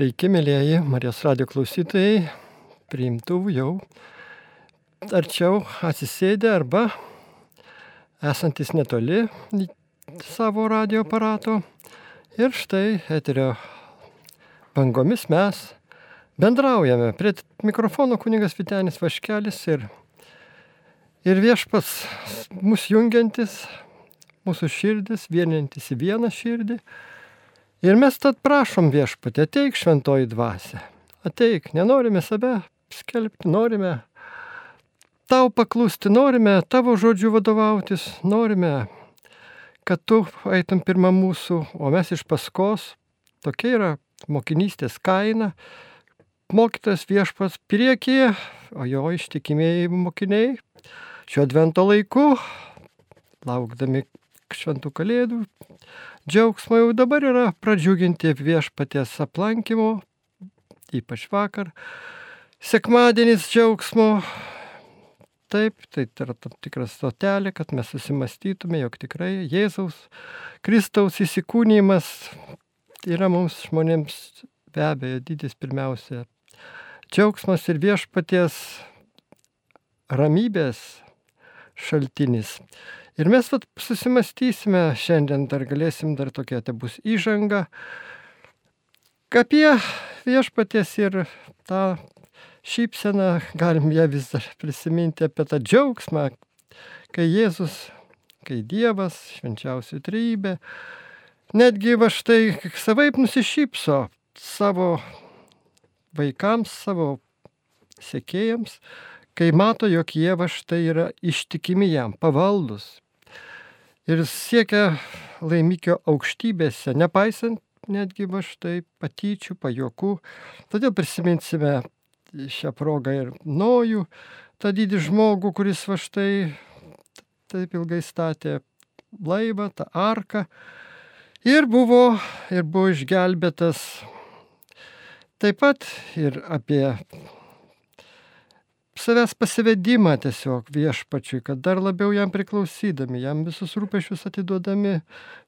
Sveiki, mėlyjeji Marijos radio klausytojai, priimtuvų jau arčiau atsisėdę arba esantis netoli savo radio aparato. Ir štai eterio bangomis mes bendraujame. Prie mikrofono kunigas Vitenis Vaškelis ir, ir viešpas mus jungiantis, mūsų širdis, vienintis į vieną širdį. Ir mes tad prašom viešpatį, ateik šventoji dvasia. Ateik, nenorime save skelbti, norime tau paklusti, norime tavo žodžių vadovautis, norime, kad tu eitum pirmą mūsų, o mes iš paskos. Tokia yra mokinystės kaina. Mokytas viešpas priekyje, o jo ištikimieji mokiniai šio advento laiku, laukdami šventų kalėdų, džiaugsmo jau dabar yra pradžiuginti viešpaties aplankymo, ypač vakar. Sekmadienis džiaugsmo. Taip, tai yra tam tikras stotelė, kad mes susimastytume, jog tikrai Jėzaus Kristaus įsikūnymas yra mums žmonėms be abejo didis pirmiausia. Džiaugsmas ir viešpaties ramybės šaltinis. Ir mes vat, susimastysime šiandien, dar galėsim, dar tokia tai bus įžanga, apie viešpaties ir tą šypseną, galim ją vis dar prisiminti apie tą džiaugsmą, kai Jėzus, kai Dievas, švenčiausių trybė, netgi va štai savaip nusišypso savo vaikams, savo sekėjams, kai mato, jog jie va štai yra ištikimi jam, pavaldus, ir siekia laimikio aukštybėse, nepaisant netgi va štai patyčių, pajokų. Todėl prisiminsime šią progą ir Nojų, tą didį žmogų, kuris va štai taip ilgai statė laivą, tą arką. Ir buvo, ir buvo išgelbėtas. Taip pat ir apie savęs pasivedimą tiesiog viešpačiui, kad dar labiau jam priklausydami, jam visus rūpešius atiduodami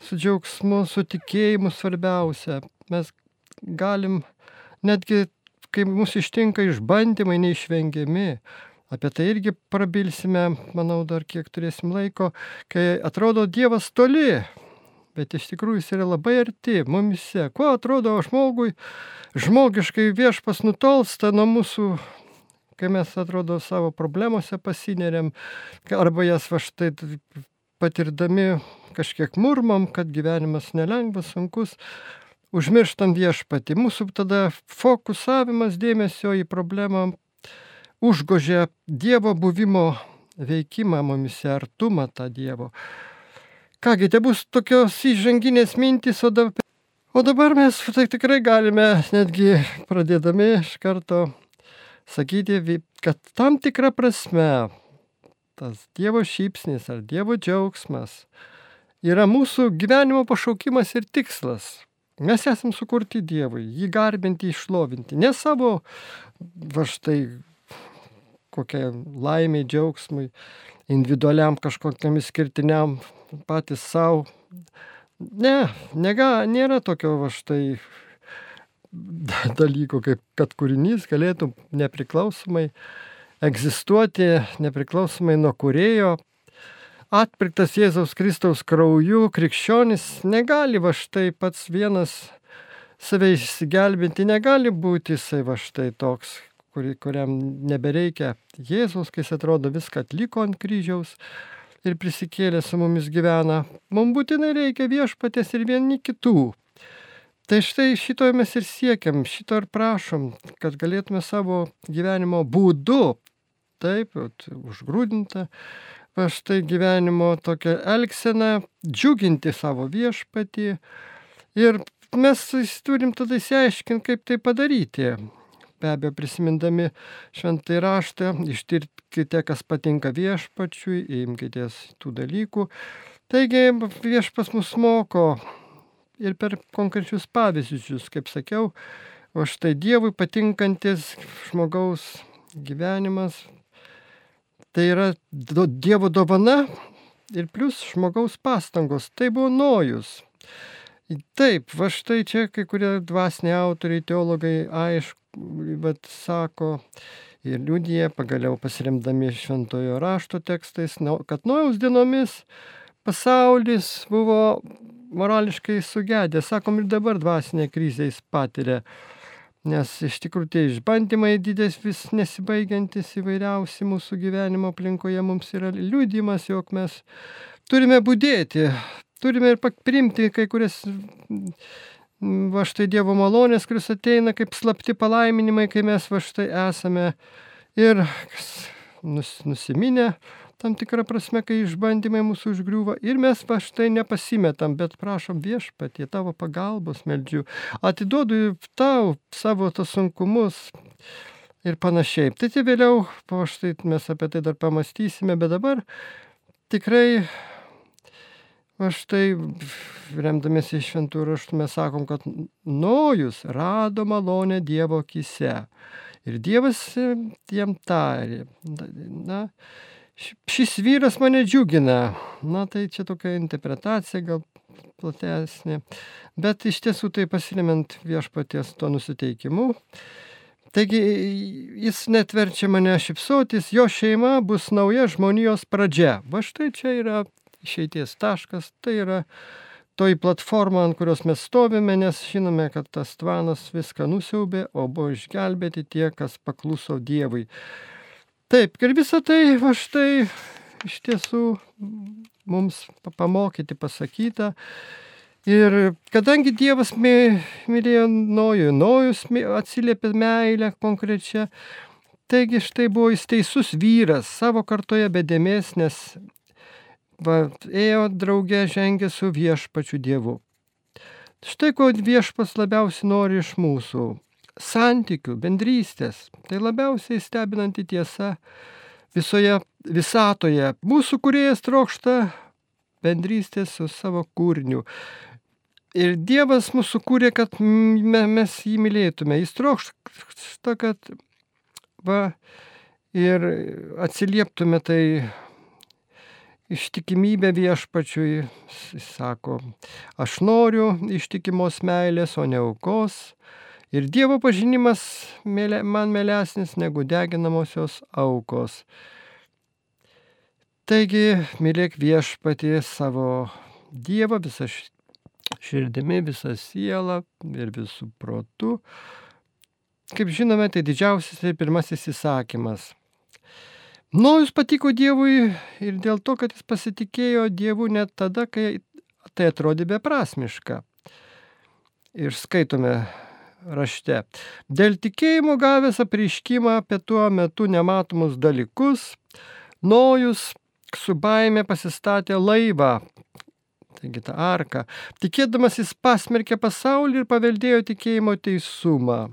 su džiaugsmu, su tikėjimu svarbiausia. Mes galim netgi, kai mūsų ištinka išbandymai neišvengiami, apie tai irgi prabilsime, manau, dar kiek turėsim laiko, kai atrodo Dievas toli, bet iš tikrųjų jis yra labai arti mumise. Kuo atrodo žmogui, žmogiškai viešpas nutolsta nuo mūsų kai mes atrodo savo problemose pasineriam, arba jas va štai patirdami kažkiek murmam, kad gyvenimas nelengvas, sunkus, užmirštam viešpati. Mūsų tada fokusavimas dėmesio į problemą užgožia Dievo buvimo veikimą mumise, artumą tą Dievo. Kągi, tai bus tokios įžanginės mintys, o dabar, o dabar mes tai tikrai galime netgi pradėdami iš karto sakyti, kad tam tikra prasme tas Dievo šypsnis ar Dievo džiaugsmas yra mūsų gyvenimo pašaukimas ir tikslas. Mes esam sukurti Dievui, jį garbinti, išlovinti. Ne savo, va štai, kokiai laimiai, džiaugsmui, individualiam kažkokiam išskirtiniam patys savo. Ne, nega, nėra tokio va štai dalykų, kaip kad kūrinys galėtų nepriklausomai egzistuoti, nepriklausomai nuo kurėjo. Atpirktas Jėzaus Kristaus krauju, krikščionis negali va štai pats vienas save išsigelbinti, negali būti jisai va štai toks, kuri, kuriam nebereikia Jėzaus, kai jis atrodo viską atliko ant kryžiaus ir prisikėlė su mumis gyvena. Mums būtinai reikia viešpatės ir vieni kitų. Tai štai šito mes ir siekiam, šito ir prašom, kad galėtume savo gyvenimo būdu, taip, užgrūdinta, va štai gyvenimo tokią elgseną, džiuginti savo viešpatį. Ir mes turim tada įsiaiškinti, kaip tai padaryti. Be abejo, prisimindami šventai raštą, ištirkite, kas patinka viešpačiui, imkitės tų dalykų. Taigi viešpas mus moko ir per konkrečius pavyzdžius, kaip sakiau, o štai Dievui patinkantis žmogaus gyvenimas, tai yra Dievo dovana ir plus žmogaus pastangos. Tai buvo nojus. Taip, va štai čia kai kurie dvasiniai autoriai, teologai, aišku, bet sako ir liūdėje, pagaliau pasiremdami šventojo rašto tekstais, kad nuojaus dienomis pasaulis buvo morališkai sugedęs, sakom, ir dabar dvasinė krizė jis patiria. Nes iš tikrųjų tie išbandymai didės vis nesibaigiantis įvairiausi mūsų gyvenimo aplinkoje mums yra liūdimas, jog mes turime būdėti, turime ir priimti kai kurias, va štai Dievo malonės, kuris ateina kaip slapti palaiminimai, kai mes va štai esame ir nus, nusiminę tam tikrą prasme, kai išbandymai mūsų užgriūva ir mes va štai nepasimetam, bet prašom viešpatie tavo pagalbos meldžiu, atiduodu tau savo tos sunkumus ir panašiai. Tai tai vėliau, po štai mes apie tai dar pamastysime, bet dabar tikrai va štai remdamėsi šventų raštų mes sakom, kad nojus rado malonę Dievo akise. Ir Dievas jam tarė. Na, šis vyras mane džiugina. Na tai čia tokia interpretacija gal platesnė. Bet iš tiesų tai pasiremiant viešpaties to nusiteikimu. Taigi jis net verčia mane šipsotis, jo šeima bus nauja žmonijos pradžia. Va štai čia yra išeities taškas, tai yra toji platforma, ant kurios mes stovime, nes žinome, kad tas tvanas viską nusiaubė, o buvo išgelbėti tie, kas pakluso Dievui. Taip, ir visą tai, va štai, iš tiesų mums pamokyti pasakyta. Ir kadangi Dievas mylėjo Nojų, Nojus atsiliepė meilę konkrečią, taigi štai buvo jis teisus vyras savo kartoje bedėmės, nes va, ėjo draugė žengė su viešpačiu Dievu. Štai ko viešpas labiausiai nori iš mūsų santykių, bendrystės. Tai labiausiai stebinanti tiesa visoje visatoje. Mūsų kuriejas trokšta bendrystės su savo kūriniu. Ir Dievas mūsų kūrė, kad mes jį mylėtume. Jis trokšta, kad va, ir atsilieptume tai ištikimybę viešpačiui. Jis sako, aš noriu ištikimos meilės, o ne aukos. Ir Dievo pažinimas man melesnis negu deginamosios aukos. Taigi, mylėk viešpatį savo Dievą visą širdimi, visą sielą ir visų protų. Kaip žinome, tai didžiausias ir pirmasis įsakymas. Nojus patiko Dievui ir dėl to, kad jis pasitikėjo Dievu net tada, kai tai atrodė beprasmiška. Ir skaitome rašte. Dėl tikėjimo gavęs apreiškimą apie tuo metu nematomus dalykus, Nojus su baime pasistatė laivą, taigi tą arką, tikėdamas jis pasmerkė pasaulį ir paveldėjo tikėjimo teisumą.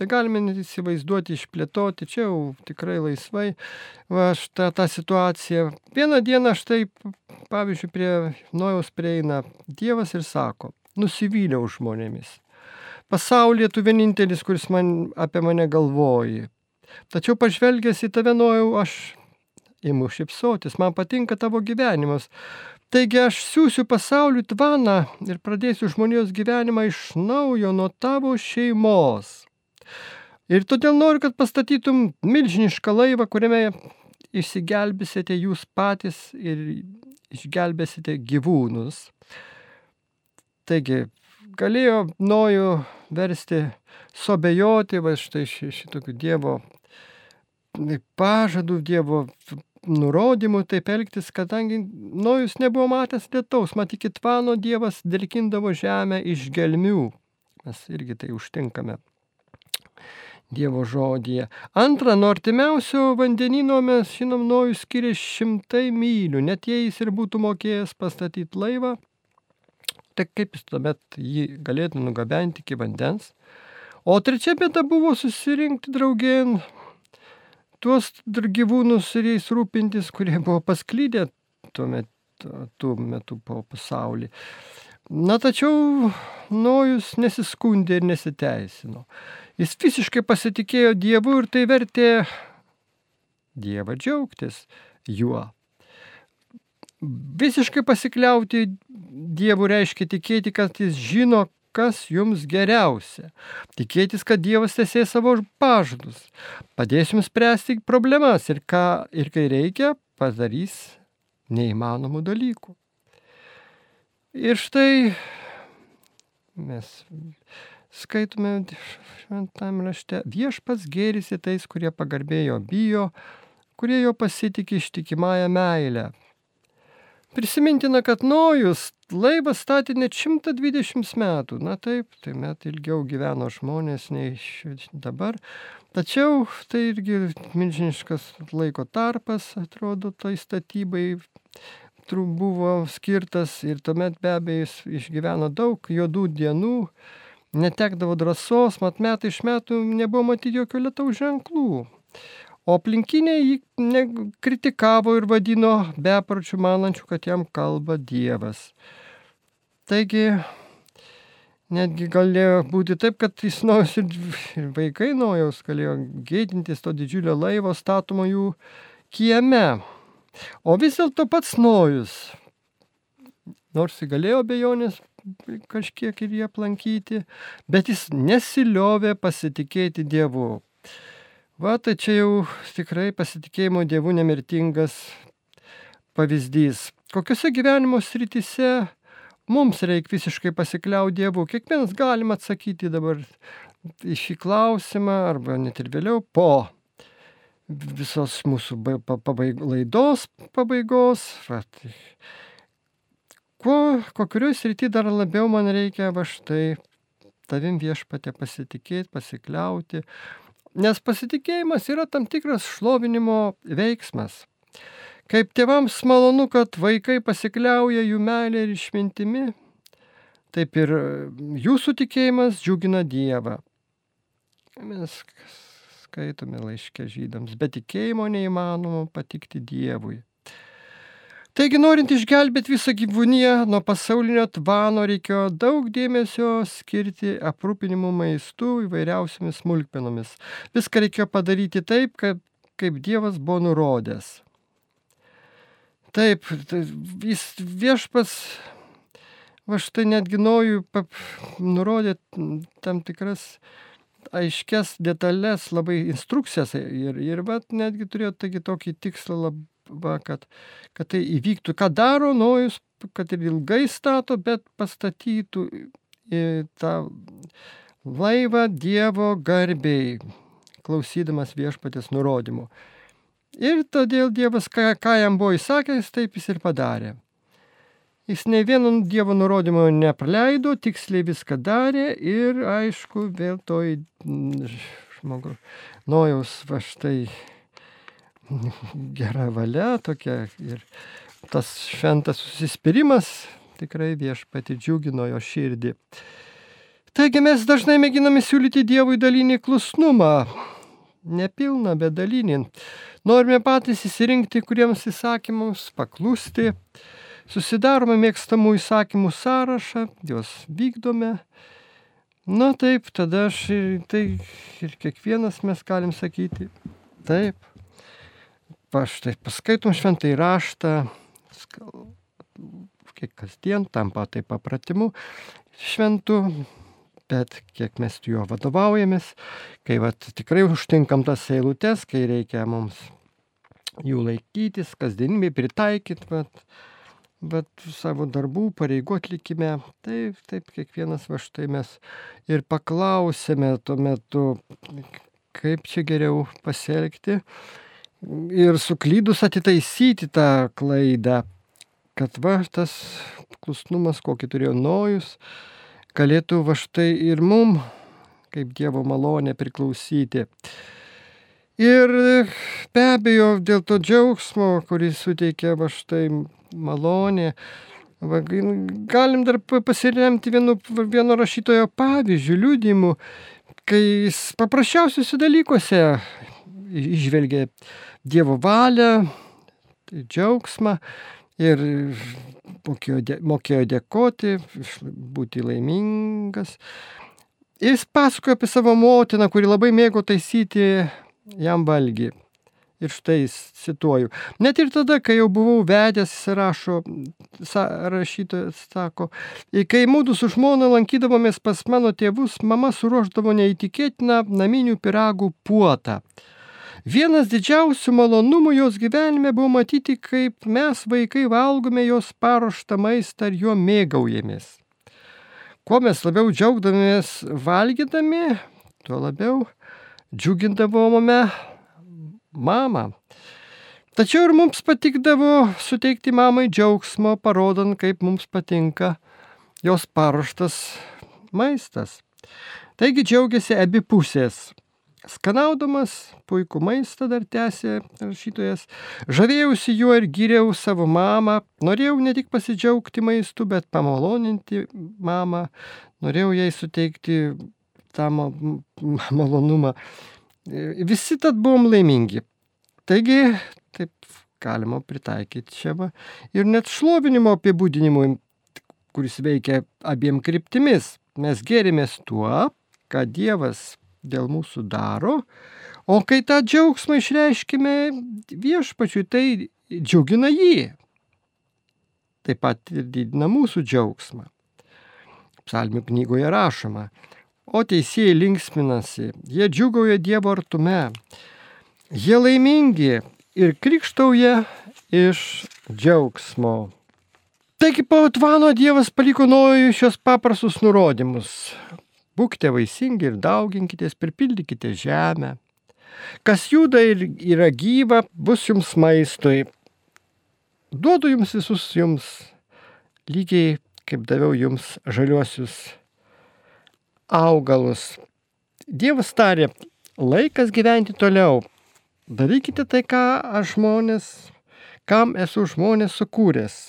Tai galime net įsivaizduoti, išplėtoti, čia jau tikrai laisvai, va šitą tą situaciją. Vieną dieną štai, pavyzdžiui, prie Nojaus prieina Dievas ir sako, nusivyliau žmonėmis pasaulyje tu vienintelis, kuris man, apie mane galvoji. Tačiau pažvelgęs į tave nuojau, aš imu šipsotis, man patinka tavo gyvenimas. Taigi aš siūsiu pasauliu tvaną ir pradėsiu žmonijos gyvenimą iš naujo nuo tavo šeimos. Ir todėl noriu, kad pastatytum milžinišką laivą, kuriame išsigelbėsite jūs patys ir išgelbėsite gyvūnus. Taigi, galėjo Nojų versti sobejoti, va štai šitokių Dievo pažadų, Dievo nurodymų taip elgtis, kadangi Nojus nebuvo matęs lietaus, matykit, tvano Dievas dilkindavo žemę iš gelmių. Mes irgi tai užtinkame. Dievo žodyje. Antra, nuo artimiausio vandenino mes, žinom, Nojus skiria šimtai mylių, net jei jis ir būtų mokėjęs pastatyti laivą, tai kaip jis tuomet jį galėtų nugabenti iki vandens. O trečia bėda buvo susirinkti draugien tuos gyvūnus ir jais rūpintis, kurie buvo pasklydę tuo metu, tuo metu po pasaulį. Na tačiau Nojus nesiskundė ir nesiteisino. Jis visiškai pasitikėjo Dievu ir tai vertė Dievą džiaugtis juo. Visiškai pasikliauti Dievu reiškia tikėti, kad jis žino, kas jums geriausia. Tikėtis, kad Dievas tesė savo pažadus. Padės jums spręsti problemas ir, ką, ir kai reikia, padarys neįmanomų dalykų. Ir štai mes skaitome šventame rašte, viešpats gėrisi tais, kurie pagarbėjo bijo, kurie jo pasitikė ištikimąją meilę. Prisimintina, kad Nojus laivą statė net 120 metų. Na taip, tai met ilgiau gyveno žmonės nei dabar. Tačiau tai irgi milžiniškas laiko tarpas, atrodo, tai statybai buvo skirtas ir tuomet be abejo jis išgyveno daug juodų dienų, netekdavo drąsos, mat metai iš metų nebuvo matyti jokių lietaus ženklų. O aplinkiniai jį kritikavo ir vadino bepročių manančių, kad jam kalba Dievas. Taigi, netgi galėjo būti taip, kad jis nojus ir vaikai nojaus galėjo gėdintis to didžiulio laivo statomo jų kieme. O vis dėlto pats nojus, nors jis galėjo bejonės kažkiek ir jį aplankyti, bet jis nesiliovė pasitikėti Dievu. Va, tai čia jau tikrai pasitikėjimo dievų nemirtingas pavyzdys. Kokiuose gyvenimo srityse mums reikia visiškai pasikliauti Dievu? Kiekvienas galim atsakyti dabar į šį klausimą arba net ir vėliau po visos mūsų pabaig, laidos pabaigos. Va, tai, kuo, kokurioj srity dar labiau man reikia va štai tavim viešpatė pasitikėti, pasikliauti, Nes pasitikėjimas yra tam tikras šlovinimo veiksmas. Kaip tėvams malonu, kad vaikai pasikliauja jų meilė ir išmintimi, taip ir jūsų tikėjimas džiugina Dievą. Mes skaitome laiškę žydams, bet tikėjimo neįmanoma patikti Dievui. Taigi, norint išgelbėti visą gyvūniją nuo pasaulinio tvano, reikėjo daug dėmesio skirti aprūpinimu maistu įvairiausiamis smulkmenomis. Viską reikėjo padaryti taip, kaip, kaip Dievas buvo nurodęs. Taip, tai jis viešpas, va štai netgi nojų nurodė tam tikras aiškias detalės, labai instrukcijas ir, ir vat, netgi turėjo taigi, tokį tikslą labai va, kad, kad tai įvyktų. Ką daro Nojus, kad ir ilgai stato, bet pastatytų tą laivą Dievo garbiai, klausydamas viešpatės nurodymų. Ir todėl Dievas, ką, ką jam buvo įsakęs, taip jis ir padarė. Jis ne vieno Dievo nurodymo nepraleido, tiksliai viską darė ir aišku, vėl toj žmogus, nojaus va štai gera valia tokia ir tas šventas susispirimas tikrai viešpati džiugino jo širdį. Taigi mes dažnai mėginame siūlyti Dievui dalinį klusnumą, nepilną, bet dalinį. Norime patys įsirinkti, kuriems įsakymams paklusti, susidarome mėgstamų įsakymų sąrašą, juos vykdome. Na taip, tada aš ir, tai ir kiekvienas mes galim sakyti, taip, va štai paskaitom šventai raštą, kiek kasdien tampa tai papratimu šventu, bet kiek mes juo vadovaujamės, kai vat, tikrai užtinkam tas eilutes, kai reikia mums jų laikytis, kasdienybėj pritaikyti, vat, bet savo darbų, pareigų atlikime, taip, taip, kiekvienas va štai mes ir paklausėme tuo metu, kaip čia geriau pasielgti ir suklydus atitaisyti tą klaidą, kad va tas klusnumas, kokį turėjo Nojus, galėtų va štai ir mum, kaip Dievo malonė, priklausyti. Ir be abejo, dėl to džiaugsmo, kuris suteikia va štai malonė, va, galim dar pasiremti vienu, vieno rašytojo pavyzdžių, liūdimų, kai paprasčiausiuose dalykuose išvelgia Dievo valią, džiaugsmą ir mokėjo, dėkoti, būti laimingas. Jis pasakojo apie savo motiną, kuri labai mėgo taisyti jam valgį. Ir štai cituoju. Net ir tada, kai jau buvau vedęs, rašo sa, rašytojas, sako, kai mūdu su žmona lankydavomės pas mano tėvus, mama suruoždavo neįtikėtiną naminių piragų puotą. Vienas didžiausių malonumų jos gyvenime buvo matyti, kaip mes vaikai valgome jos paruoštą maistą ir juo mėgaujamės. Kuo mes labiau džiaugdavomės valgydami, tuo labiau džiugindavome mamą. Tačiau ir mums patikdavo suteikti mamai džiaugsmo, parodant, kaip mums patinka jos paruoštas maistas. Taigi džiaugiasi abi pusės. Skanaudamas puikų maistą dar tęsė rašytojas, žavėjausi juo ir gyriau savo mamą, norėjau ne tik pasidžiaugti maistu, bet pamaloninti mamą, norėjau jai suteikti tą malonumą. Visi tad buvom laimingi. Taigi, taip galima pritaikyti va. Ir net šlovinimo apibūdinimui, kuris veikia abiem kryptimis. Mes gėrimės tuo, ką Dievas dėl mūsų daro, o kai tą džiaugsmą išreiškime viešpačiui, tai džiugina jį. Taip pat ir didina mūsų džiaugsmą. Psalmių knygoje rašoma, o teisėjai linksminasi, jie džiugauja Dievo artume, jie laimingi ir krikštauja iš džiaugsmo. Taigi po Atvano Dievas paliko Nojui šios paprastus nurodymus. Būkite vaisingi ir dauginkitės, pripildykite žemę. Kas juda ir yra gyva, bus jums maistui. Duodu jums visus jums, lygiai kaip daviau jums žaliuosius augalus. Dievas tarė, laikas gyventi toliau. Darykite tai, ką aš žmonės, kam esu žmonės sukūręs.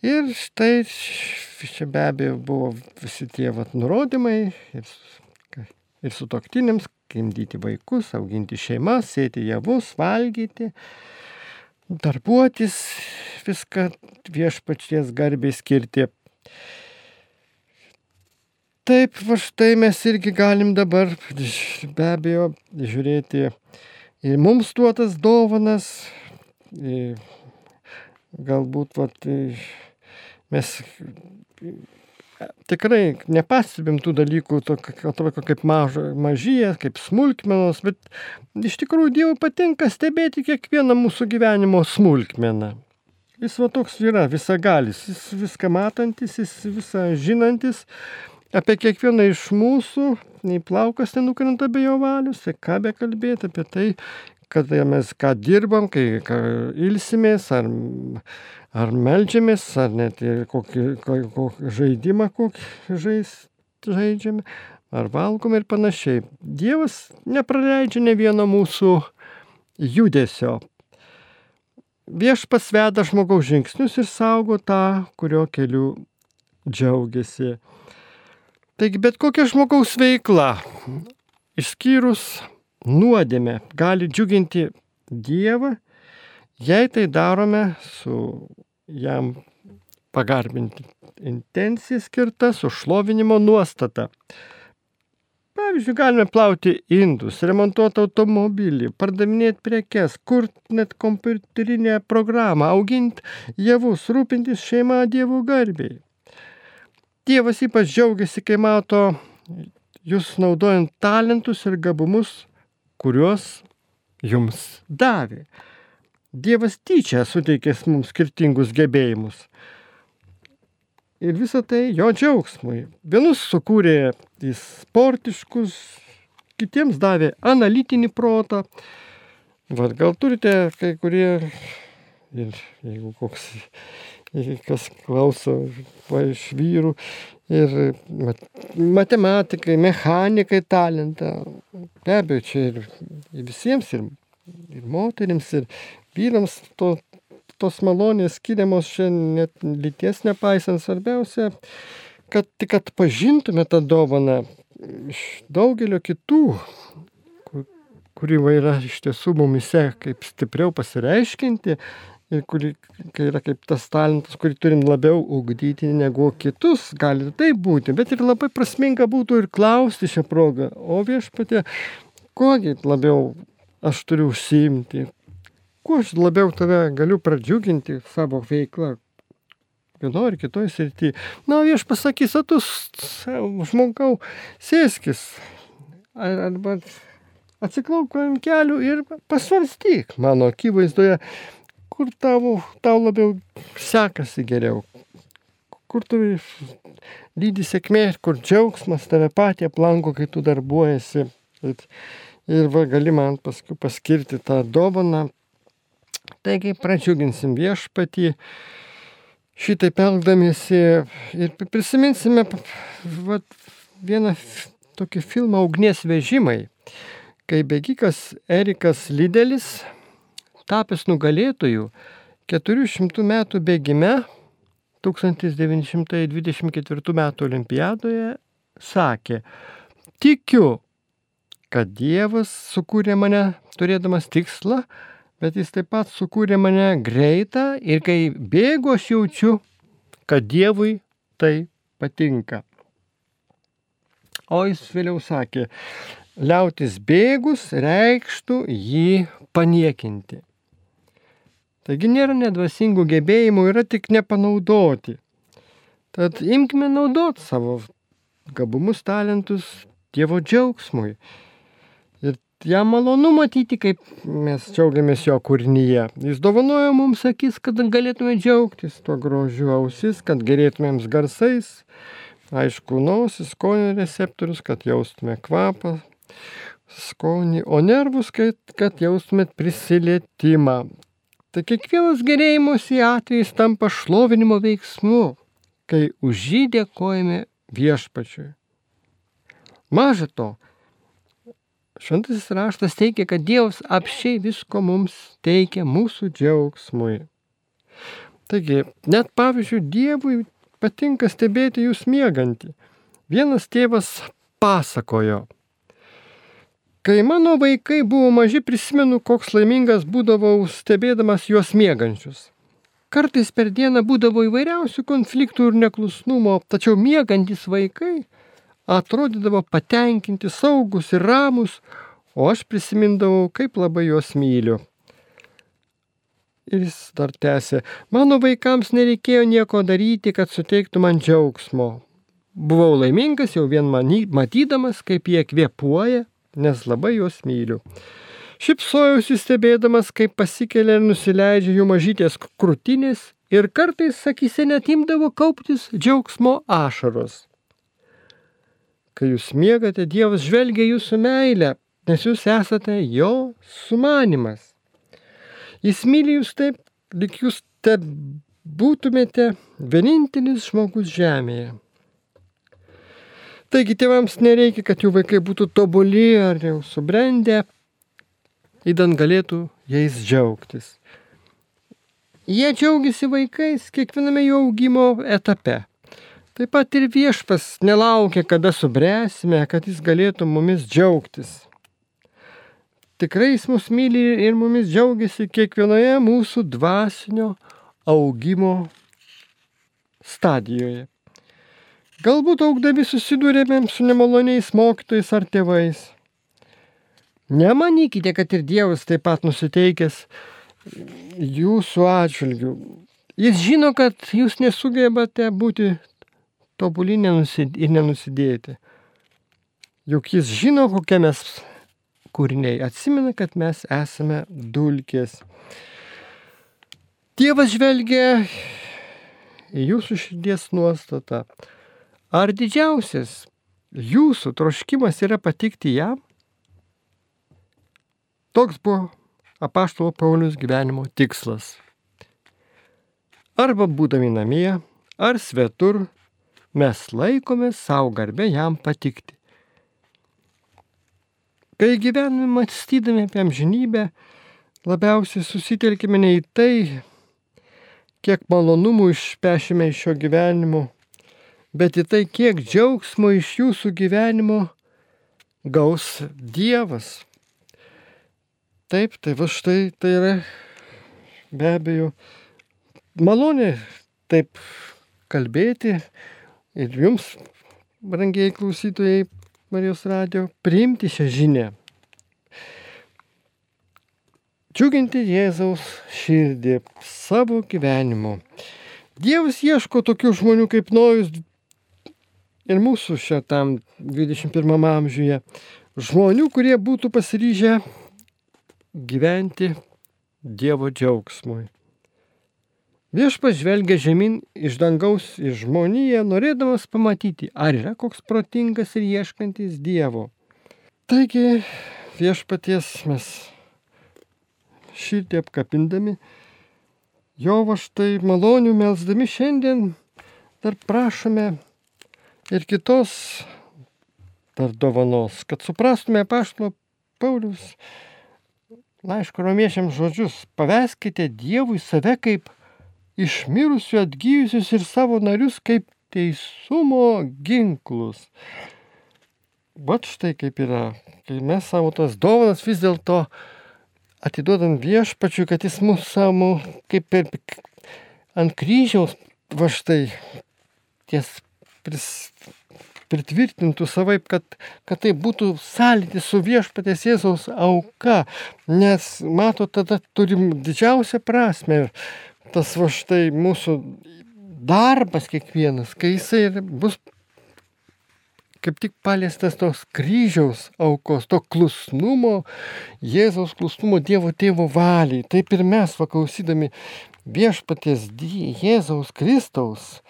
Ir štai čia be abejo buvo visi tie vat, nurodymai ir, ir su toktinėms, gimdyti vaikus, auginti šeimas, sėti javus, valgyti, darbuotis, viską viešpačies garbiai skirti. Taip, va štai mes irgi galim dabar be abejo žiūrėti į mums duotas dovanas. Galbūt vat, mes tikrai nepastebim tų dalykų, atrodo kaip mažo, mažyje, kaip smulkmenos, bet iš tikrųjų Dievui patinka stebėti kiekvieną mūsų gyvenimo smulkmeną. Jis va toks yra visagalis, jis viską matantis, jis visą žinantis, apie kiekvieną iš mūsų, nei plaukas nenukrenta be jo valius, tai ką be kalbėti apie tai, kad mes ką dirbam, kai ką ilsimės, ar, ar melžiamės, ar net kokį, kokį žaidimą kokį žais, žaidžiame, ar valgom ir panašiai. Dievas nepraleidžia ne vieno mūsų judesio. Viešpas veda žmogaus žingsnius ir saugo tą, kurio keliu džiaugiasi. Taigi bet kokia žmogaus veikla, išskyrus nuodėmę, gali džiuginti Dievą, jei tai darome su jam pagarbinti intencija skirta, su šlovinimo nuostata. Pavyzdžiui, galime plauti indus, remontuoti automobilį, pardavinėti prekes, kurti net kompiuterinę programą, auginti javus, rūpintis šeima Dievo garbiai. Dievas ypač džiaugiasi, kai mato jūs naudojant talentus ir gabumus, kuriuos jums davė. Dievas tyčia suteikęs mums skirtingus gebėjimus. Ir visą tai jo džiaugsmui. Vienus sukūrė jis sportiškus, kitiems davė analitinį protą. Vat gal turite kai kurie, ir jeigu koks kas klauso va, iš vyrų. Ir matematikai, mechanikai talentą. Be abejo, čia ir, visiems, ir, ir moteriams, ir vyrams to, tos malonės skiriamos šiandien net lyties nepaisant. Svarbiausia, kad tik atpažintume tą dovaną iš daugelio kitų, kuri yra iš tiesų mumise kaip stipriau pasireiškinti ir kuri yra kaip tas talentas, kurį turim labiau ugdyti negu kitus, gali tai būti, bet ir labai prasminga būtų ir klausti šią progą, o viešpatė, kogi labiau aš turiu užsiimti, kuo aš labiau tave galiu pradžiuginti savo veiklą, vienoje ar kitoje srityje. Na, aš pasakysiu, tu žmogau, sėskis. Arba atsiklauk ant kelių ir pasvarstyk mano akivaizdoje, kur tavo, tau labiau sekasi geriau. Kur tu lydi sėkmė, kur džiaugsmas tave patį aplanko, kai tu darbuojasi. Ir, ir va, gali man paskui paskirti tą dovaną. Taigi pradžiuginsim viešpatį. Šitaip elgdamiesi ir prisiminsime vat, vieną tokį filmą Ugnies vežimai, kai bėgikas Erikas Lidelis, tapęs nugalėtojų 400 metų bėgime 1924 metų olimpiadoje, sakė, tikiu, kad Dievas sukūrė mane turėdamas tikslą bet jis taip pat sukūrė mane greitą ir kai bėgu aš jaučiu, kad Dievui tai patinka. O jis vėliau sakė, liautis bėgus reikštų jį paniekinti. Taigi nėra nedvasingų gebėjimų, yra tik nepanaudoti. Tad imkime naudoti savo gabumus, talentus Dievo džiaugsmui jam malonu matyti, kaip mes džiaugiamės jo kūrinyje. Jis dovanojo mums akis, kad galėtume džiaugtis tuo grožiu ausis, kad gerėtumėm garsais, aišku, nosis, skonio receptorius, kad jaustume kvapą, skonį, o nervus, kad, kad jaustumėt prisilietimą. Tai kiekvienas gerėjimuose atvejais tampa šlovinimo veiksmu, kai už jį dėkojame viešpačiui. Maža to, Šventasis raštas teigia, kad Dievas apšiai visko mums teikia mūsų džiaugsmui. Taigi, net pavyzdžiui, Dievui patinka stebėti jūs miegantį. Vienas tėvas pasakojo, kai mano vaikai buvo maži, prisimenu, koks laimingas būdavau stebėdamas juos miegančius. Kartais per dieną būdavo įvairiausių konfliktų ir neklusnumo, tačiau miegantis vaikai atrodydavo patenkinti, saugus ir ramus, o aš prisimindavau, kaip labai juos myliu. Ir jis dar tęsė, mano vaikams nereikėjo nieko daryti, kad suteiktų man džiaugsmo. Buvau laimingas jau vien many, matydamas, kaip jie kvepuoja, nes labai juos myliu. Šipsojausi stebėdamas, kaip pasikelia ir nusileidžia jų mažytės krūtinės ir kartais, sakysi, net imdavo kauptis džiaugsmo ašaros. Kai jūs miegate, Dievas žvelgia jūsų meilę, nes jūs esate jo sumanimas. Jis myli jūs taip, lik jūs te būtumėte vienintelis žmogus žemėje. Taigi tėvams nereikia, kad jų vaikai būtų tobuli ar jau subrendę, įdant galėtų jais džiaugtis. Jie džiaugiasi vaikais kiekviename jų augimo etape. Taip pat ir viešpas nelaukia, kada subręsime, kad jis galėtų mumis džiaugtis. Tikrai jis mus myli ir mumis džiaugiasi kiekvienoje mūsų dvasinio augimo stadijoje. Galbūt augdami susidūrėme su nemaloniais mokytojais ar tėvais. Nemanykite, kad ir Dievas taip pat nusiteikęs jūsų atžvilgių. Jis žino, kad jūs nesugebate būti tobuli ir nenusidėti. Juk jis žino, kokie mes kūriniai. Atsimena, kad mes esame dulkės. Dievas žvelgia į jūsų širdies nuostatą. Ar didžiausias jūsų troškimas yra patikti jam? Toks buvo apaštalo Paulius gyvenimo tikslas. Arba būdami namie, ar svetur, mes laikome savo garbę jam patikti. Kai gyvename mąstydami apie amžinybę, labiausiai susitelkime ne į tai, kiek malonumų išpešime iš šio gyvenimo, bet į tai, kiek džiaugsmo iš jūsų gyvenimo gaus Dievas. Taip, tai va štai tai yra be abejo malonė taip kalbėti, ir jums, brangiai klausytojai Marijos radio, priimti šią žinę. džiuginti Jėzaus širdį savo gyvenimu. Dievas ieško tokių žmonių kaip Nojus ir mūsų šitam 21 amžiuje. Žmonių, kurie būtų pasiryžę gyventi Dievo džiaugsmui. Viešpas žvelgia žemyn iš dangaus į žmoniją, norėdamas pamatyti, ar yra koks protingas ir ieškantis Dievo. Taigi viešpaties mes širdį apkapindami, jo va štai malonių melsdami šiandien dar prašome ir kitos dar dovanos, kad suprastume paštlo Paulius laiško romiešiams žodžius, paveskite Dievui save kaip išmirusių atgyjusius ir savo narius kaip teisumo ginklus. Vat štai kaip yra, kai mes savo tas dovanas vis dėlto atiduodam viešpačiui, kad jis mūsų savo kaip ir ant kryžiaus, va štai ties pris, pritvirtintų savaip, kad, kad tai būtų sąlytis su viešpatės Jėzaus auka, nes mato, tada turim didžiausią prasme. Tas va štai mūsų darbas kiekvienas, kai jisai bus kaip tik paliestas tos kryžiaus aukos, to klusnumo, Jėzaus klusnumo Dievo tėvo valiai. Taip ir mes, vaklausydami viešpaties Jėzaus Kristaus,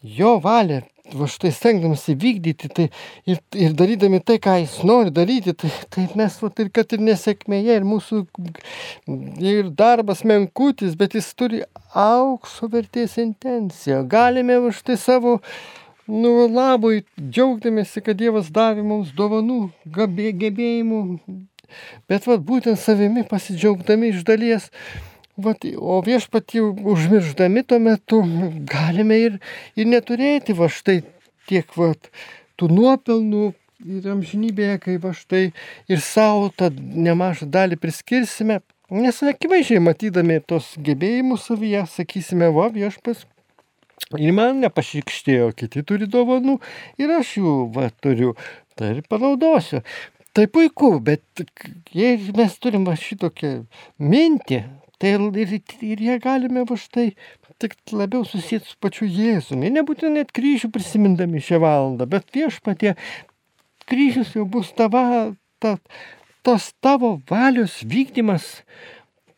jo valią, va štai stengdamasi vykdyti tai ir, ir darydami tai, ką jis nori daryti, tai, tai mes, va, ir kad ir nesėkmėje, ir mūsų ir darbas menkutis, bet jis turi aukso vertės intenciją. Galime už tai savo nu, labui džiaugdamėsi, kad Dievas davė mums dovanų, gebėjimų, bet vat, būtent savimi pasidžiaugdami iš dalies, vat, o viešpatį užmirždami tuo metu galime ir, ir neturėti va štai tiek vat, tų nuopelnų ir amžinybėje, kai va štai ir savo tą nemažą dalį priskirsime, nes akivaizdžiai matydami tos gebėjimus savyje, sakysime, va viešpas Ir man nepašykštėjo, kiti turi dovanų ir aš jų va, turiu, tai ir panaudosiu. Tai puiku, bet jei mes turim šitokią mintį, tai ir, ir ją galime va štai tik labiau susijęti su pačiu Jėzumi. Nebūtinai net kryžių prisimindami šią valandą, bet viešpatie kryžius jau bus tava, ta, tos tavo valios vykdymas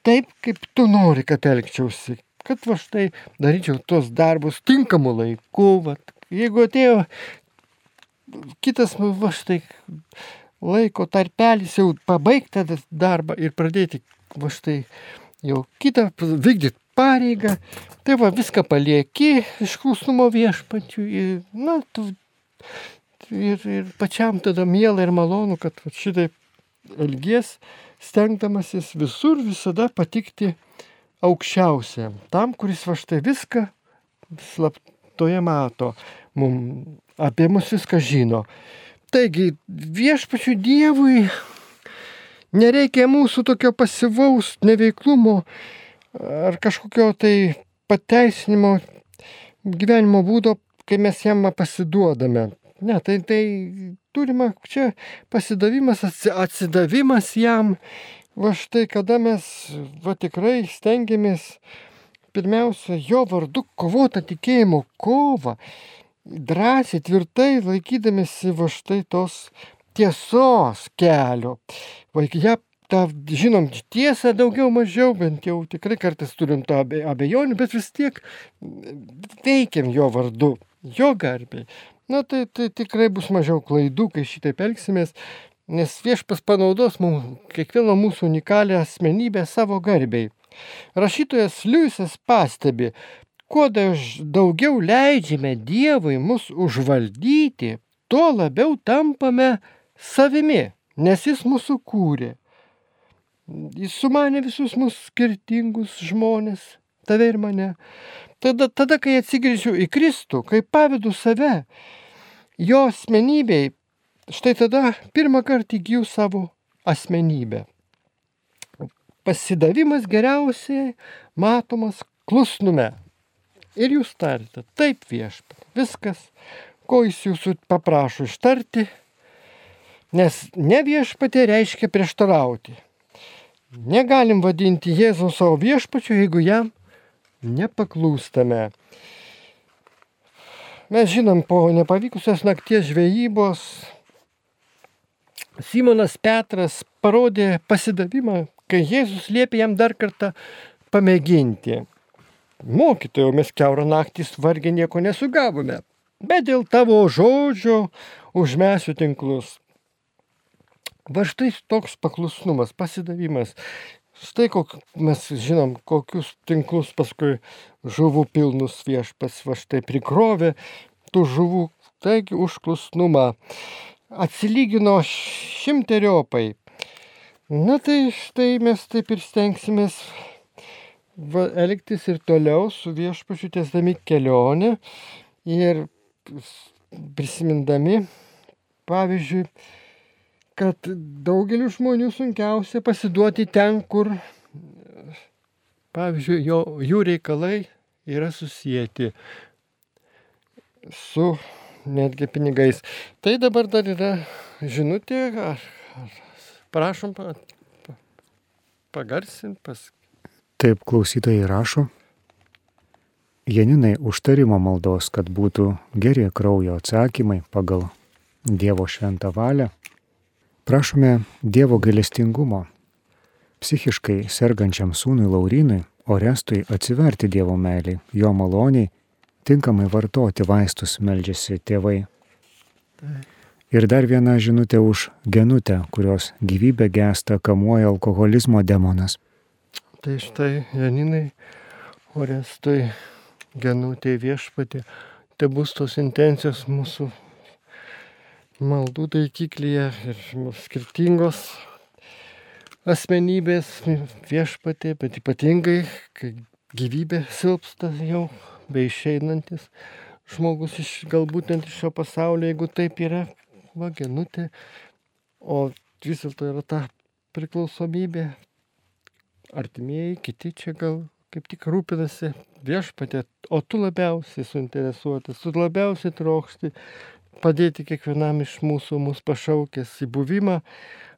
taip, kaip tu nori, kad elgčiausi kad va štai daryčiau tuos darbus tinkamu laiku. Va, jeigu atėjo kitas, va štai laiko tarpelis jau pabaigti darbą ir pradėti va štai jau kitą vykdyti pareigą, tai va viską palieki iš klusnumo viešpačių ir, na, tu, ir, ir pačiam tada miela ir malonu, kad va, šitaip elgies, stengdamasis visur visada patikti aukščiausiam, tam, kuris va štai viską slaptoje mato, mum, apie mus viską žino. Taigi viešpačių Dievui nereikia mūsų tokio pasivaus neveiklumo ar kažkokio tai pateisinimo gyvenimo būdo, kai mes jam pasiduodame. Ne, tai, tai turime čia pasidavimas, atsidavimas jam va štai kada mes va tikrai stengiamės pirmiausia jo vardu kovotą tikėjimo kovą, drąsiai, tvirtai laikydamėsi va štai tos tiesos kelio. Vaikai, ją tą žinom tiesą daugiau mažiau, bent jau tikrai kartais turim to abejonių, bet vis tiek veikiam jo vardu, jo garbiai. Na tai, tai tikrai bus mažiau klaidų, kai šitaip elgsimės, nes viešpas panaudos mums kiekvieno mūsų unikalią asmenybę savo garbiai. Rašytojas Liujisas pastebi, kuo daugiau leidžiame Dievui mus užvaldyti, tuo labiau tampame savimi, nes jis mūsų kūrė. Jis sumanė visus mūsų skirtingus žmonės, tave ir mane. Tada, tada kai atsigrįžiu į Kristų, kai pavedu save, jo asmenybei, štai tada pirmą kartą įgyjau savo asmenybę. Pasidavimas geriausiai matomas klusnume. Ir jūs tarite, taip viešpat, viskas, ko jis jūsų paprašo ištarti, nes ne viešpatė reiškia prieštarauti. negalim vadinti Jėzaus savo viešpačiu, jeigu jam nepaklūstame. Mes žinom, po nepavykusios nakties žvejybos Simonas Petras parodė pasidavimą, kai Jėzus liepė jam dar kartą pamėginti. Mokytojau, mes keurą naktį vargiai nieko nesugavome, bet dėl tavo žodžio užmesiu tinklus. Va štai toks paklusnumas, pasidavimas. Štai kok, mes žinom, kokius tinklus paskui žuvų pilnus viešpas va štai prikrovė tų žuvų. Taigi už klusnumą atsilygino šimteriopai. Na tai štai mes taip ir stengsimės va, elgtis ir toliau su viešpačiu tiesdami kelionę ir prisimindami, pavyzdžiui, kad daugeliu žmonių sunkiausia pasiduoti ten, kur, pavyzdžiui, jo, jų reikalai yra susijęti su netgi pinigais. Tai dabar dar yra žinutė, ar, ar prašom pagarsinti, pas, Taip klausytojai rašo. Janinai užtarimo maldos, kad būtų geri kraujo atsakymai pagal Dievo šventą valią. Prašome Dievo gailestingumo psichiškai sergančiam sūnui Laurinui Orestui atsiverti Dievo meiliai, jo maloniai, tinkamai vartoti vaistus meldžiasi tėvai. Ir dar viena žinutė už genutę, kurios gyvybę gesta kamuoja alkoholizmo demonas. Tai štai Janinai, Orestui, Genutė viešpatė, te bus tos intencijos mūsų maldų taikiklyje ir skirtingos asmenybės viešpatė, bet ypatingai, kai gyvybė silpsta jau, bei išeinantis žmogus iš galbūt net iš šio pasaulio, jeigu taip yra, va, genutė, o vis dėlto yra ta priklausomybė, artimieji, kiti čia gal kaip tik rūpinasi viešpatė, o tu labiausiai suinteresuotas, tu labiausiai trokšti padėti kiekvienam iš mūsų, mūsų pašaukęs į buvimą,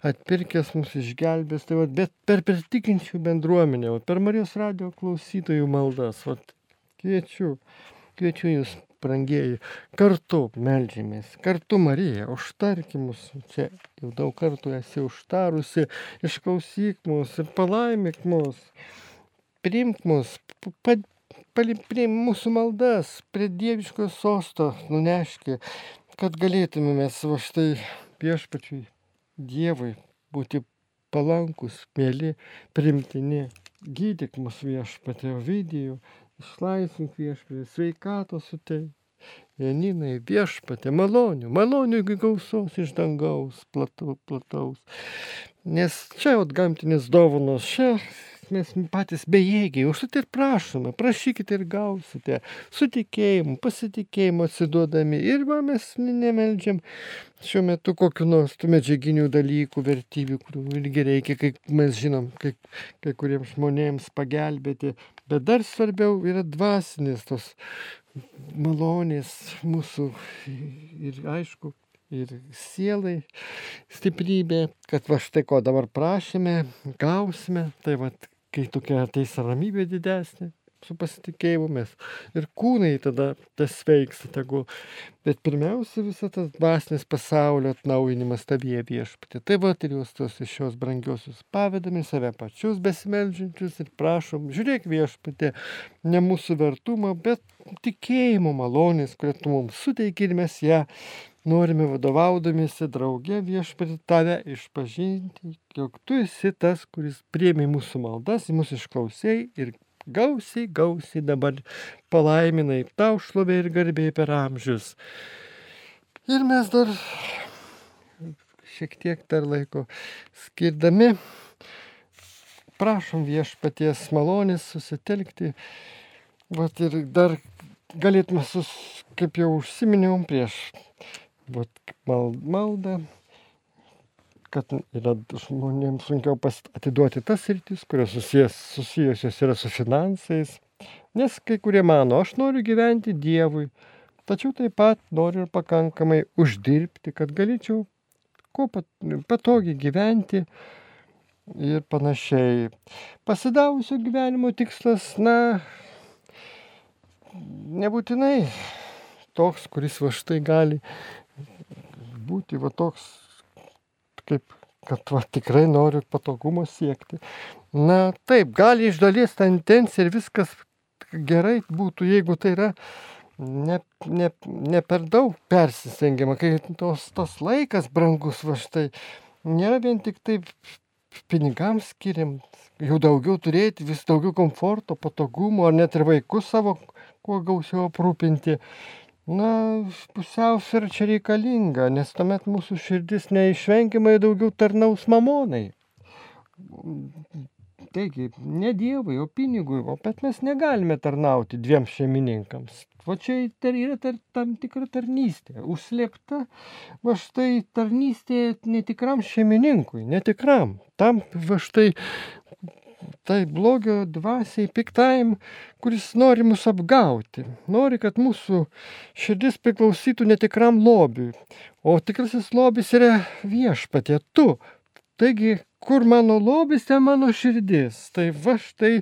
atpirkęs mūsų išgelbės, tai vat, bet per pertikinčių bendruomenę, vat, per Marijos radio klausytojų maldas, vat, kviečiu, kviečiu jūs brangieji, kartu melžiamės, kartu Marija, užtarkimus, čia jau daug kartų esi užtarusi, išklausyk mus ir palaimik mus, priimk mus, priimk mūsų maldas, prie dieviško sosto nuneški, kad galėtume mes va štai viešpačiui Dievui būti palankus, mėly, primtini. Gydyk mus viešpatė Ovidijų, išlaisvink viešpatė, sveikatos suteik. Janinai viešpatė, malonių, malonių gausos iš dangaus, plataus, plataus. Nes čia jau gamtinės dovanos, čia mes patys bejėgiai, užtat ir prašome, prašykite ir gausite, su tikėjimu, pasitikėjimu atsiduodami. Ir va, mes nemeldžiam šiuo metu kokiu nors medžiaginių dalykų, vertybių, kurių irgi reikia, kaip mes žinom, kai, kai kuriems žmonėms pagelbėti. Bet dar svarbiau yra dvasinis tos malonės mūsų ir aišku, ir sielai stiprybė, kad va štai ko dabar prašėme, gausime, tai va, kai tokia ateis ramybė didesnė, su pasitikėjimu mes ir kūnai tada tas veiks, tegu. Bet pirmiausia, visas tas dvasinis pasaulio atnaujinimas tavyje viešpatė. Tai va ir jūs tos iš šios brangiosius pavedami save pačius besimeldžiančius ir prašom, žiūrėk viešpatė, ne mūsų vertumą, bet tikėjimo malonės, kurią tu mums suteiki ir mes ją norime vadovaudamėsi drauge viešpatį tave išpažinti, jog tu esi tas, kuris priemi mūsų maldas, mūsų išklausai ir gausiai, gausiai dabar palaiminai tau šlovė ir garbė per amžius. Ir mes dar šiek tiek dar laiko skirdami, prašom viešpaties malonės susitelkti. Vat ir dar galėtume, sus, kaip jau užsiminiau prieš vat, maldą, kad yra žmonėms sunkiau atiduoti tas rytis, kurios susijęs, susijusios yra su finansais. Nes kai kurie mano, aš noriu gyventi Dievui, tačiau taip pat noriu ir pakankamai uždirbti, kad galėčiau kuo pat, patogiai gyventi. ir panašiai. Pasidavusio gyvenimo tikslas, na, nebūtinai toks, kuris va štai gali būti va toks, kaip, kad va tikrai noriu patogumo siekti. Na taip, gali iš dalies ta intencija ir viskas gerai būtų, jeigu tai yra ne, ne, ne per daug persistengiama, kai tos, tos laikas brangus va štai nėra vien tik taip pinigams skiriam, jau daugiau turėti, vis daugiau komforto, patogumo, ar net ir vaikus savo kuo gausiau aprūpinti. Na, pusiausvėra čia reikalinga, nes tuomet mūsų širdis neišvengiamai daugiau tarnaus mamonai. Taigi, ne Dievui, o pinigui, o bet mes negalime tarnauti dviem šeimininkams. O čia yra tar, tam tikra tarnystė, užslėpta, va štai tarnystė netikram šeimininkui, netikram. Tam va štai tai blogio dvasiai, piktajam, kuris nori mus apgauti. Nori, kad mūsų širdis priklausytų netikram lobiui. O tikrasis lobis yra viešpatė, tu. Taigi, kur mano lobis, ten mano širdis. Tai va štai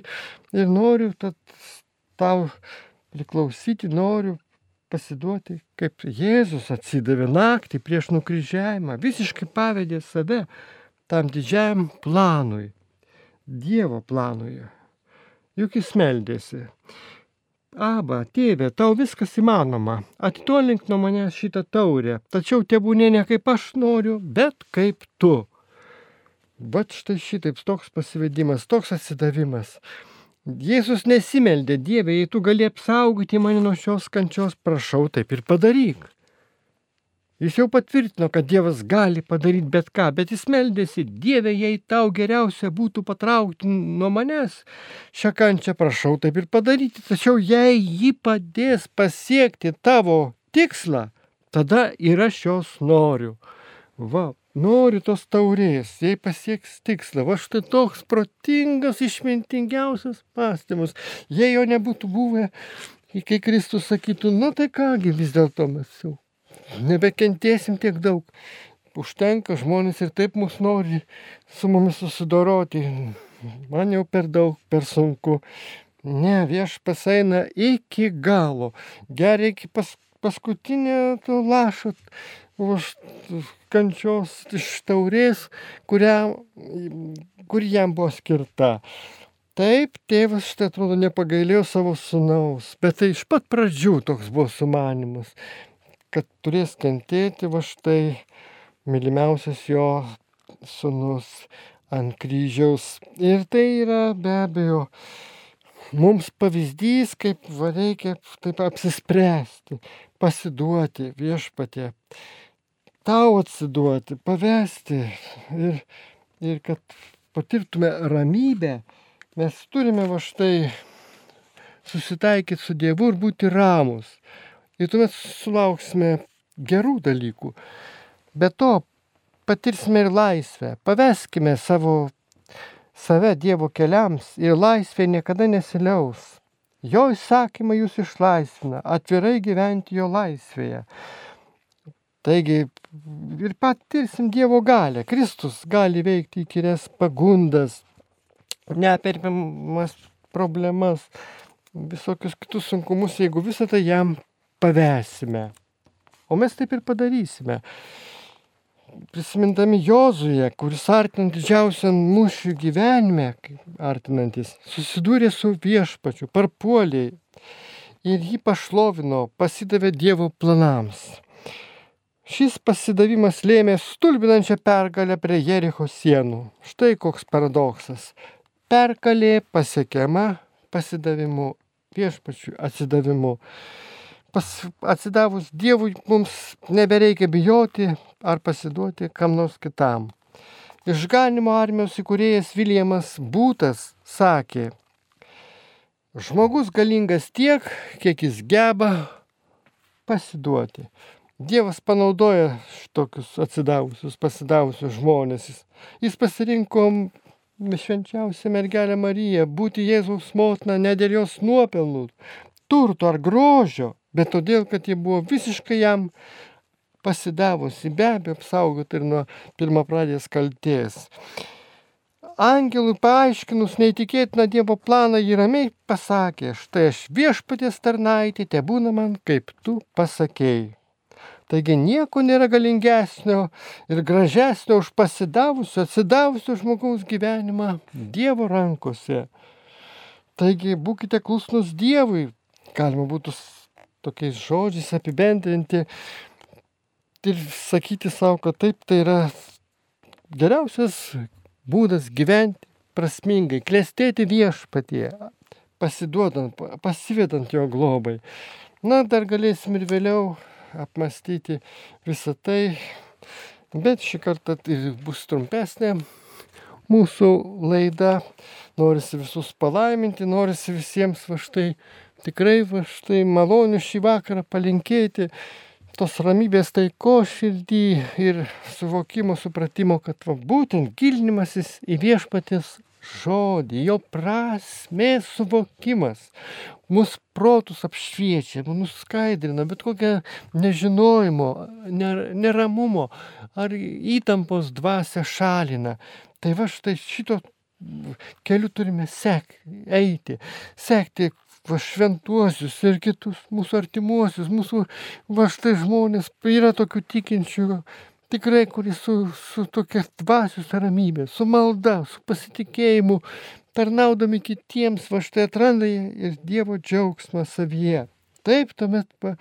ir noriu tau priklausyti, noriu pasiduoti, kaip Jėzus atsidavė naktį prieš nukryžiavimą, visiškai pavedė save tam didžiajam planui. Dievo planui. Juk jis meldėsi. Aba, tėve, tau viskas įmanoma. Atitolink nuo manęs šitą taurę. Tačiau tebūnė ne kaip aš noriu, bet kaip tu. Bet štai šitaip toks pasivedimas, toks atsidavimas. Jėzus nesimeldė Dieve, jei tu gali apsaugoti mane nuo šios kančios, prašau, taip ir padaryk. Jis jau patvirtino, kad Dievas gali padaryti bet ką, bet jis meldėsi, Dieve, jei tau geriausia būtų patraukti nuo manęs šią kančią, prašau taip ir padaryti. Tačiau jei ji padės pasiekti tavo tikslą, tada ir aš jos noriu. Va, noriu tos taurės, jei pasieks tikslą. Va štai toks protingas, išmintingiausias pastymus. Jei jo nebūtų buvę, kai Kristus sakytų, nu tai kągi vis dėlto mes jau nebekentėsim tiek daug. Užtenka, žmonės ir taip mus nori su mumis susidoroti. Man jau per daug, per sunku. Ne, vieš pasaina iki galo. Geria iki pas, paskutinio to lašo už kančios iš taurės, kurią, kur jam buvo skirta. Taip, tėvas štai atrodo nepagailėjo savo sunaus, bet tai iš pat pradžių toks buvo sumanimas kad turės kentėti va štai mylimiausias jo sunus ant kryžiaus. Ir tai yra be abejo mums pavyzdys, kaip va reikia taip apsispręsti, pasiduoti viešpatė, tau atsiduoti, pavesti ir, ir kad patirtume ramybę, mes turime va štai susitaikyti su Dievu ir būti ramus ir tuomet sulauksime gerų dalykų. Be to patirsime ir laisvę. Paveskime savo save Dievo keliams ir laisvė niekada nesiliaus. Jo įsakymai jūs išlaisvina, atvirai gyventi jo laisvėje. Taigi ir patirsim Dievo galę. Kristus gali veikti įkyrės pagundas, neperpiamas problemas, visokius kitus sunkumus, jeigu visą tai jam pavesime. O mes taip ir padarysime. Prisimindami Jozuje, kuris artinant didžiausią mūšių gyvenime, artinantis, susidūrė su viešpačiu, parpuoliai ir jį pašlovino, pasidavė Dievo planams. Šis pasidavimas lėmė stulbinančią pergalę prie Jericho sienų. Štai koks paradoksas. Pergalė pasiekiama pasidavimu, viešpačiu atsidavimu pas, atsidavus Dievui mums nebereikia bijoti ar pasiduoti kam nors kitam. Išganimo armijos įkūrėjas Viljamas Būtas sakė, žmogus galingas tiek, kiek jis geba pasiduoti. Dievas panaudoja tokius atsidavusius, pasidavusius žmonės. Jis, jis pasirinko švenčiausią mergelę Mariją, būti Jėzaus motina ne dėl jos nuopelnų, turto ar grožio, bet todėl, kad ji buvo visiškai jam pasidavusi, be abejo, apsaugoti ir nuo pirmapradės kalties. angelui paaiškinus neįtikėtiną Dievo planą, jį ramiai pasakė, štai aš viešpatės tarnaitė, te būna man, kaip tu pasakėjai. Taigi nieko nėra galingesnio ir gražesnio už pasidavusio, atsidavusio žmogaus gyvenimą Dievo rankose. Taigi būkite klusnus Dievui, galima būtų tokiais žodžiais apibendrinti ir sakyti savo, kad taip tai yra geriausias būdas gyventi prasmingai, klestėti viešpatie, pasiduodant, pasivedant jo globai. Na, dar galėsim ir vėliau apmastyti visą tai, bet šį kartą tai bus trumpesnė mūsų laida. Norisi visus palaiminti, norisi visiems va štai tikrai va štai malonių šį vakarą palinkėti tos ramybės taiko širdį ir suvokimo, supratimo, kad va, būtent gilinimasis į viešpatės žodį, jo prasmės suvokimas mūsų protus apšviečia, mus skaidrina, bet kokią nežinojimo, neramumo ar įtampos dvasę šalina. Tai va štai šito keliu turime sekti, eiti, sekti va šventuosius ir kitus mūsų artimuosius, mūsų va štai žmonės, yra tokių tikinčių, tikrai, kuris su, su tokia dvasios ramybė, su malda, su pasitikėjimu, tarnaudami kitiems, va štai atranda ir Dievo džiaugsmą savyje. Taip, tuomet va,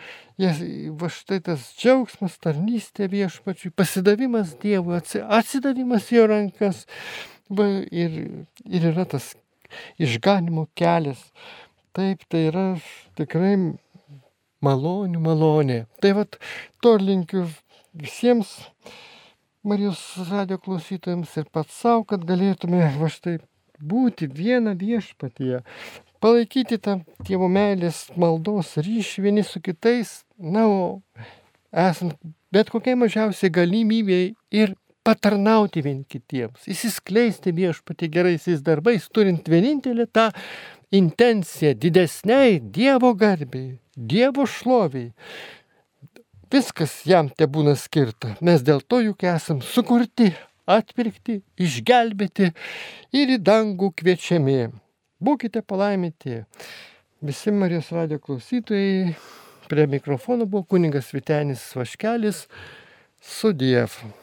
va štai tas džiaugsmas, tarnystė viešpačiui, pasidavimas Dievui, atsidavimas jo rankas va, ir, ir yra tas išganimo kelias. Taip, tai yra tikrai malonių malonė. Tai vad, to linkiu visiems Marijos radio klausytojams ir pats savo, kad galėtume va štai būti vieną viešpatyje, palaikyti tą tėvo meilės maldos ryšį vieni su kitais, na, o esant bet kokiai mažiausiai galimybėjai ir patarnauti vien kitiems, įsiskleisti viešpatį geraisiais darbais, turint vienintelį tą intenciją didesniai Dievo garbiai, Dievo šloviai, Viskas jam te būna skirta. Mes dėl to juk esam sukurti, atpirkti, išgelbėti ir į dangų kviečiami. Būkite palaiminti. Visi Marijos radio klausytojai. Prie mikrofono buvo kuningas Vitenis Vaškelis su Dievu.